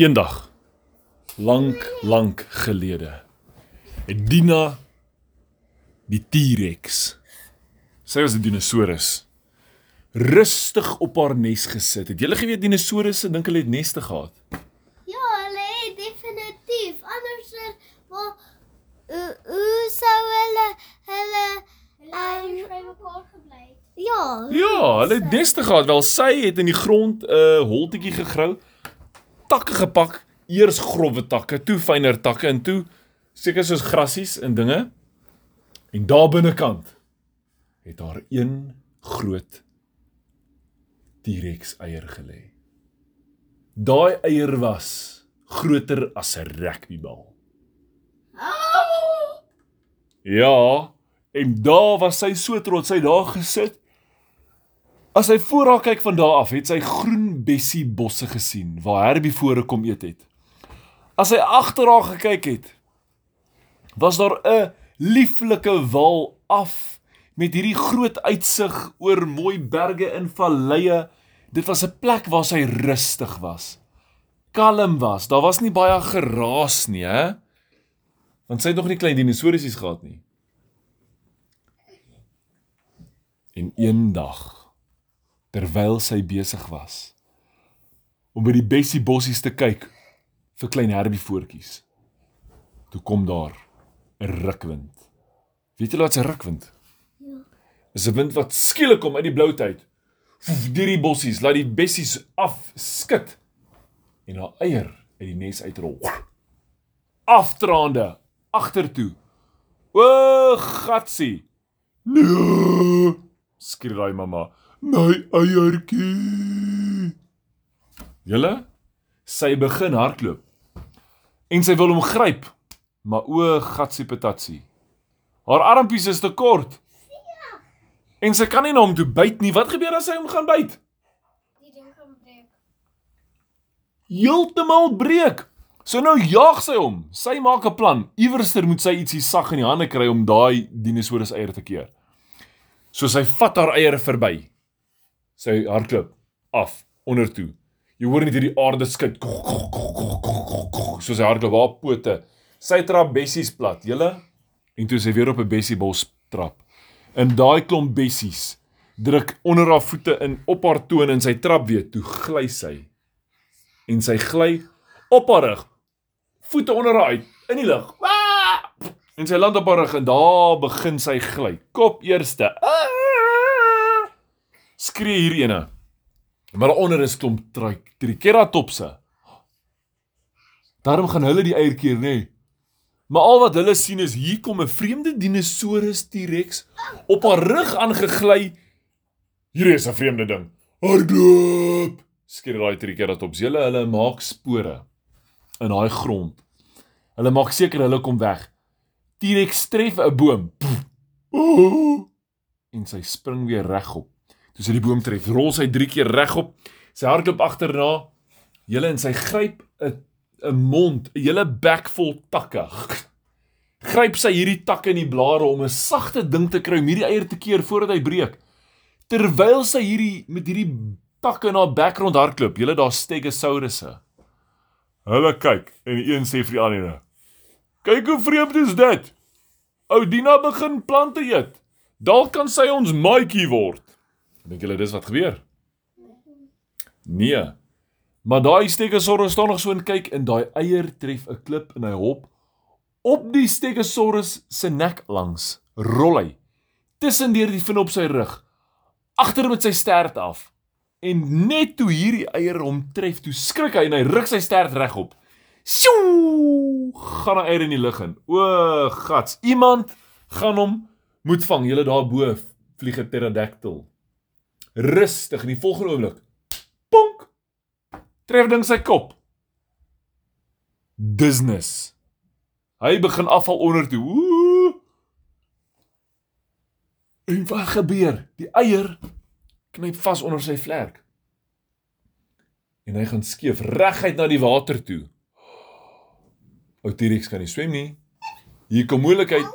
Eendag lank lank gelede het Dina die T-Rex. Sy was 'n dinosourus. Rustig op haar nes gesit. Het julle geweet dinosourusse dink hulle het neste gehad? Ja, hulle het definitief. Anders eh, wel hoe hoe sou hulle hulle Hulle het by mekaar gebly. ja. Ja, hulle het neste gehad. Wel sy het in die grond 'n uh, holtetjie gegrou, takke gepak, eers grouwe takke, toe fyner takke en toe seker soos grassies en dinge. En daar binnekant het daar een groot T-Rex eier gelê. Daai eier was groter as 'n rugbybal. Ja, en daar was sy so trots, sy daar gesit As hy voor haar kyk van daar af, het sy groen bessie bosse gesien waar Herbie vore kom eet het. As hy agter haar gekyk het, was daar 'n lieflike wal af met hierdie groot uitsig oor mooi berge en valleie. Dit was 'n plek waar sy rustig was. Kalm was. Daar was nie baie geraas nie, hè? Want sy het nog nie klein dinosourusies gehad nie. En eendag terwyl sy besig was om by die bessie bossies te kyk vir klein herbie voetjies. Toe kom daar 'n rukwind. Weet julle wat 'n rukwind? Ja. Is 'n wind wat skielik kom uit die blou tyd. Deur die bossies, laat die bessies afskud en haar eier uit die nes uitrol. Aftraande agtertoe. O, gatsie. Nee, skree daai mamma my eiertjie. Julle, sy begin hardloop. En sy wil hom gryp, maar o gatsie patatsie. Haar armpies is te kort. En sy kan nie na hom toe byt nie. Wat gebeur as sy hom gaan byt? Die ding gaan breek. Heeltemal breek. So nou jaag sy hom. Sy maak 'n plan. Iewerster moet sy ietsie sag in die hande kry om daai dinosourus eier te keer. So sy vat haar eiere verby. Sy hardloop af onder toe. Jy hoor net hierdie aarde skud. So sy hardloop haar pote. Sy trap bessies plat, julle. En toe sy weer op 'n bessiebos trap. In daai klomp bessies druk onder haar voete in op haar toon en sy trap weer toe gly sy. En sy gly op haar rug. Voete onder haar uit in die lug. En sy land op haar rug en daar begin sy gly. Kop eerste. Skree hier ene. Maar onder is klomp tri- triceratopse. Daarom gaan hulle die eierkeer nê. Nee. Maar al wat hulle sien is hier kom 'n vreemde dinosourus T-Rex op haar rug aangegly. Hier is 'n vreemde ding. Hardloop! Skree daai triceratops. Hulle hulle maak spore in daai grond. Hulle maak seker hulle kom weg. T-Rex tref 'n boom. Pff. Ooh. En sy spring weer regop. Toe sy die boom tref, rol sy 3 keer regop. Sy hardloop agterna. Julle en sy gryp 'n 'n mond, 'n hele bek vol takke. Gryp sy hierdie takke in die blare om 'n sagte ding te kry om hierdie eier te keer voordat hy breek. Terwyl sy hierdie met hierdie takke in haar bek rond hardloop, julle daar stegosaurusse. Hulle kyk en die een sê vir die ander: "Kyk hoe vreemd is dit. Ou Dina begin plante eet. Dalk kan sy ons maatjie word." Dink julle dis wat gebeur? Nee. Maar daai stegosaurus staan nog so en kyk en daai eier tref 'n klip en hy hop op die stegosaurus se nek langs. Rol hy tussen deur die vin op sy rug, agter met sy stert af. En net toe hierdie eier hom tref, toe skrik hy en hy ruk sy stert regop. Sjoe! Gaan 'n eier in die lug in. O, gats. Iemand gaan hom moet vang. Julle daarbo vlieg 'n pterodactyl. Rustig in die volgende oomblik. Ponk! Tref ding sy kop. Business. Hy begin afval onder toe. Ooh! En wat gebeur? Die eier knyp vas onder sy vlerk. En hy gaan skeef reguit na die water toe. Ou T-Rex kan nie swem nie. Hier kom moeilikheid.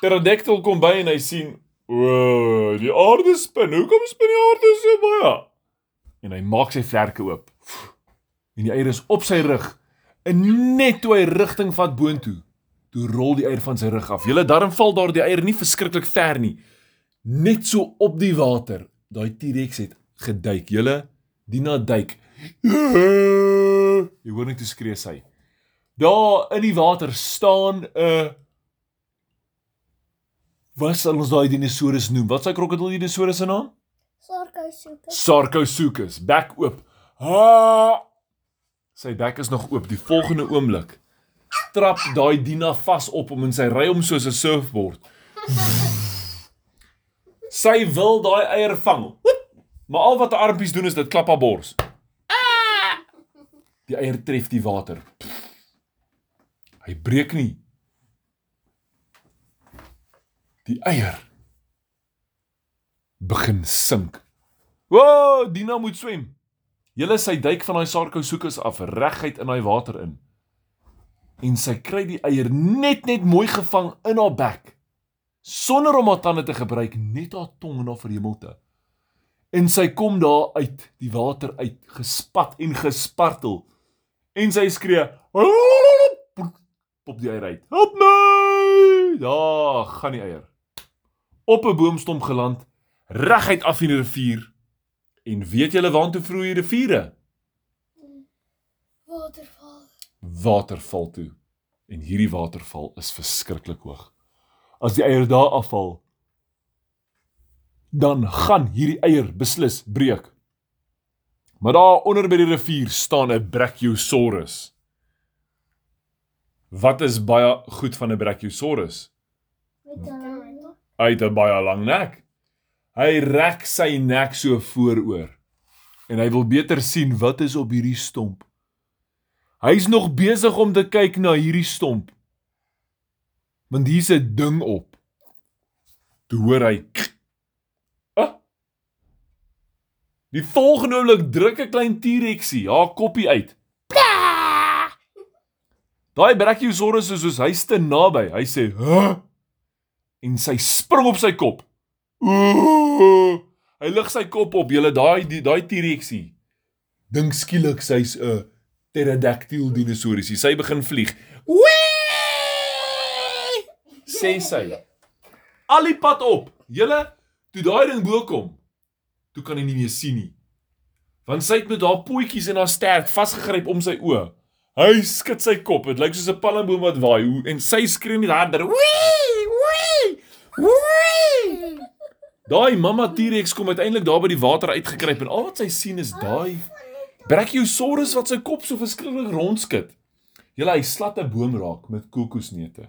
Pterodactyl kom by en hy sien, "O, die aarde spin. Hoekom spin die aarde so baie?" En hy maak sy vlerke oop. En die eier is op sy rug. En net toe hy rigting vat boontoe, toe rol die eier van sy rug af. Julle daarom val daar die eier nie verskriklik ver nie. Net so op die water. Daai T-Rex het geduik. Julle Dina duik. Jy hoor net hoe skree sy. Daar in die water staan 'n uh, Wat sal ons daai dinosourus noem? Wat is hy krokodil dinosourus se naam? Sarkosuke. Sarcosuchus, bek oop. Ha! Sy bek is nog oop. Die volgende oomblik trap daai Dina vas op om in sy ry om soos 'n surfboard. Sy wil daai eier vang. Maar al wat haar armpies doen is dit klap haar bors. Die eier tref die water. Hy breek nie. Die eier begin sink. Woah, Dina moet swem. Julle sy duik van daai sarkosuchus af reguit in daai water in. En sy kry die eier net net mooi gevang in haar bek sonder om haar tande te gebruik, net haar tong en haar verhemelte. En sy kom daar uit, die water uit, gespat en gespartel. En sy skree: "Pop die eier uit. Help my!" Daar gaan die eier. Op 'n boomstomp geland, reguit af in die rivier. En weet julle waantoe vloei die riviere? Waterval. Waterval toe. En hierdie waterval is verskriklik hoog. As die eier daar afval, dan gaan hierdie eier beslis breek. Maar daar onder by die rivier staan 'n Brachiosaurus. Wat is baie goed van 'n Brachiosaurus? Met 'n Hy het 'n baie lang nek. Hy rek sy nek so vooroor en hy wil beter sien wat is op hierdie stomp. Hy's nog besig om te kyk na hierdie stomp. Want hier's 'n ding op. Toe hoor hy ah, Die volgende oomblik druk 'n klein T-Rexie haar koppie uit. Daai Brachiosaurus is soos hy's te naby. Hy sê, "Huh?" En sy spring op sy kop. Ooh! Hy lig sy kop op. Julle daai daai T-Rexie. Dink skielik sy's 'n pterodactyl dinosourusie. Sy begin vlieg. Wee! Sê sy. Al die pad op. Julle, toe daai ding bo kom, toe kan hy nie meer sien nie. Want sy het met haar pootjies en haar stert vasgegryp om sy oë. Hy skud sy kop. Dit lyk soos 'n palmboom wat waai en sy skree net harder. Wee! Wee! Daai mamma T-Rex kom uiteindelik daar by die water uitgekruip en al wat sy sien is daai Brachiosaurus wat sy kop so verskriklik rondskud. Julle hy slat 'n boom raak met kokosneute.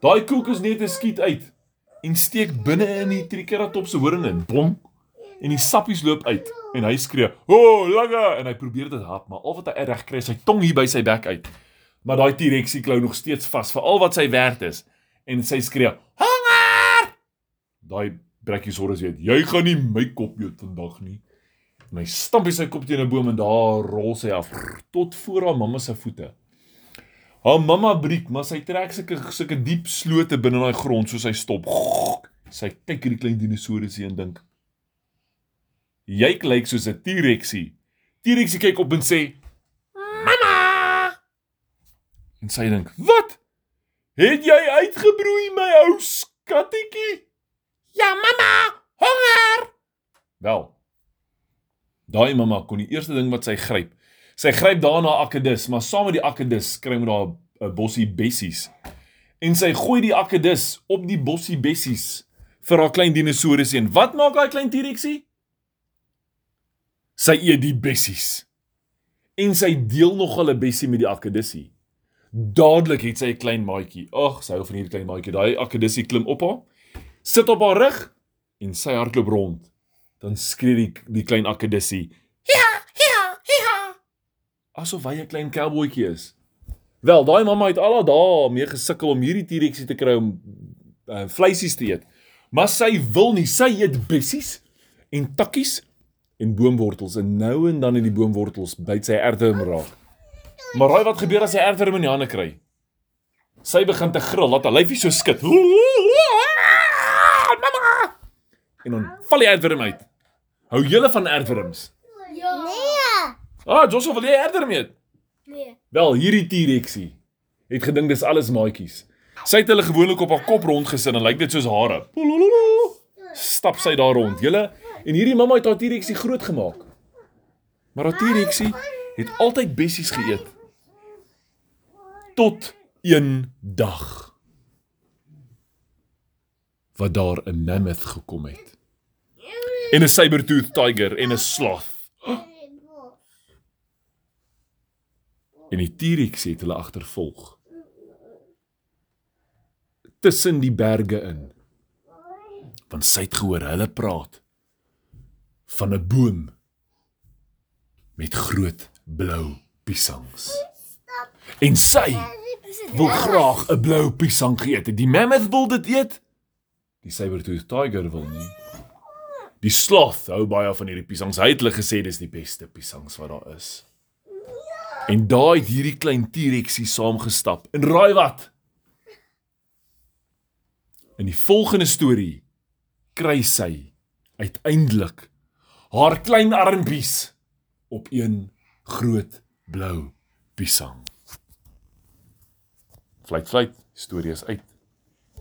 Daai kokosneute skiet uit en steek binne in die Triceratops se horing in. Bom. En die sappies loop uit en hy skree: "Ho, oh, langa!" en hy probeer dit hap, maar al wat hy reg kry is sy tong hier by sy bek uit. Maar daai T-Rexie klou nog steeds vas vir al wat sy werd is en sy skree: "Honger!" Daai Brachiosaurus weet, jy gaan nie my kop eet vandag nie. En hy stamp hy sy kop teen 'n boom en daar rol sy af tot voor haar mamma se voete. Haar mamma briek, maar sy trek sulke sulke diep slote binne in daai grond soos hy stop. Sy kyk hierdie klein dinosourusie en dink: "Jy lyk soos 'n T-Rexie." T-Rexie kyk op en sê: "Mamma!" En sy dink: "Wat? Het jy uitgebroei my ou skattetjie?" "Ja, mamma, honger." Wel. Daai mamma kon die eerste ding wat sy gryp. Sy gryp daarna akedus, maar saam met die akedus kry met daar 'n bossie bessies. En sy gooi die akedus op die bossie bessies vir haar klein dinosourusie. En wat maak daai klein T-Rexie? Sy eet die bessies. En sy deel nog 'n bessie met die akedussie. Dadelik het sy 'n klein maatjie. Ag, sy hou van hierdie klein maatjie. Daai akedussie klim op haar, sit op haar rug en sy hardloop rond. Dan skree die die klein akedussie: "Ja, ja, ja!" Asof hy 'n klein cowboytjie is. Wel, daai mamma het al daai mee gesukkel om hierdie T-Rexie te kry om uh, vleisies te eet. Maar sy wil nie, sy eet bessies en takkies en boomwortels en nou en dan in die boomwortels byt sy erwterm raak. Maar raai wat gebeur as sy erwterm in die hande kry? Sy begin te gril, laat haar lyfie so skud. En dan val die erwterm uit. Hou julle van erwterms? Ja. Nee. Ah, Joshua, wil jy herder meet? Nee. Wel, hierdie T-Rexie het gedink dis alles maatjies. Sy het hulle gewoonlik op haar kop rondgesit en lyk dit soos hare. Stap sy daar rond. Julle en hierdie mamma het haar T-Rexie groot gemaak. Maar haar T-Rexie het altyd bessies geëet. Tot een dag wat daar 'n mammoth gekom het. En 'n saber-tooth tiger en 'n sloth. En die T-Rex het hulle agtervolg. Tussen die berge in. Want sy het gehoor hulle praat van 'n boom met groot blou piesangs. En sy wil graag 'n blou piesang geëet. het. Die mammoth wil dit eet. Die saber-tooth tiger wil nie. Die sloth hou baie van hierdie piesangs. Hy het hulle gesê dis die beste piesangs wat daar is. En daai het hierdie klein T-Rexie saamgestap. En raai wat? In die volgende storie kry sy uiteindelik haar klein armpies op een groot blou piesang. Fluit fluit, storie is uit.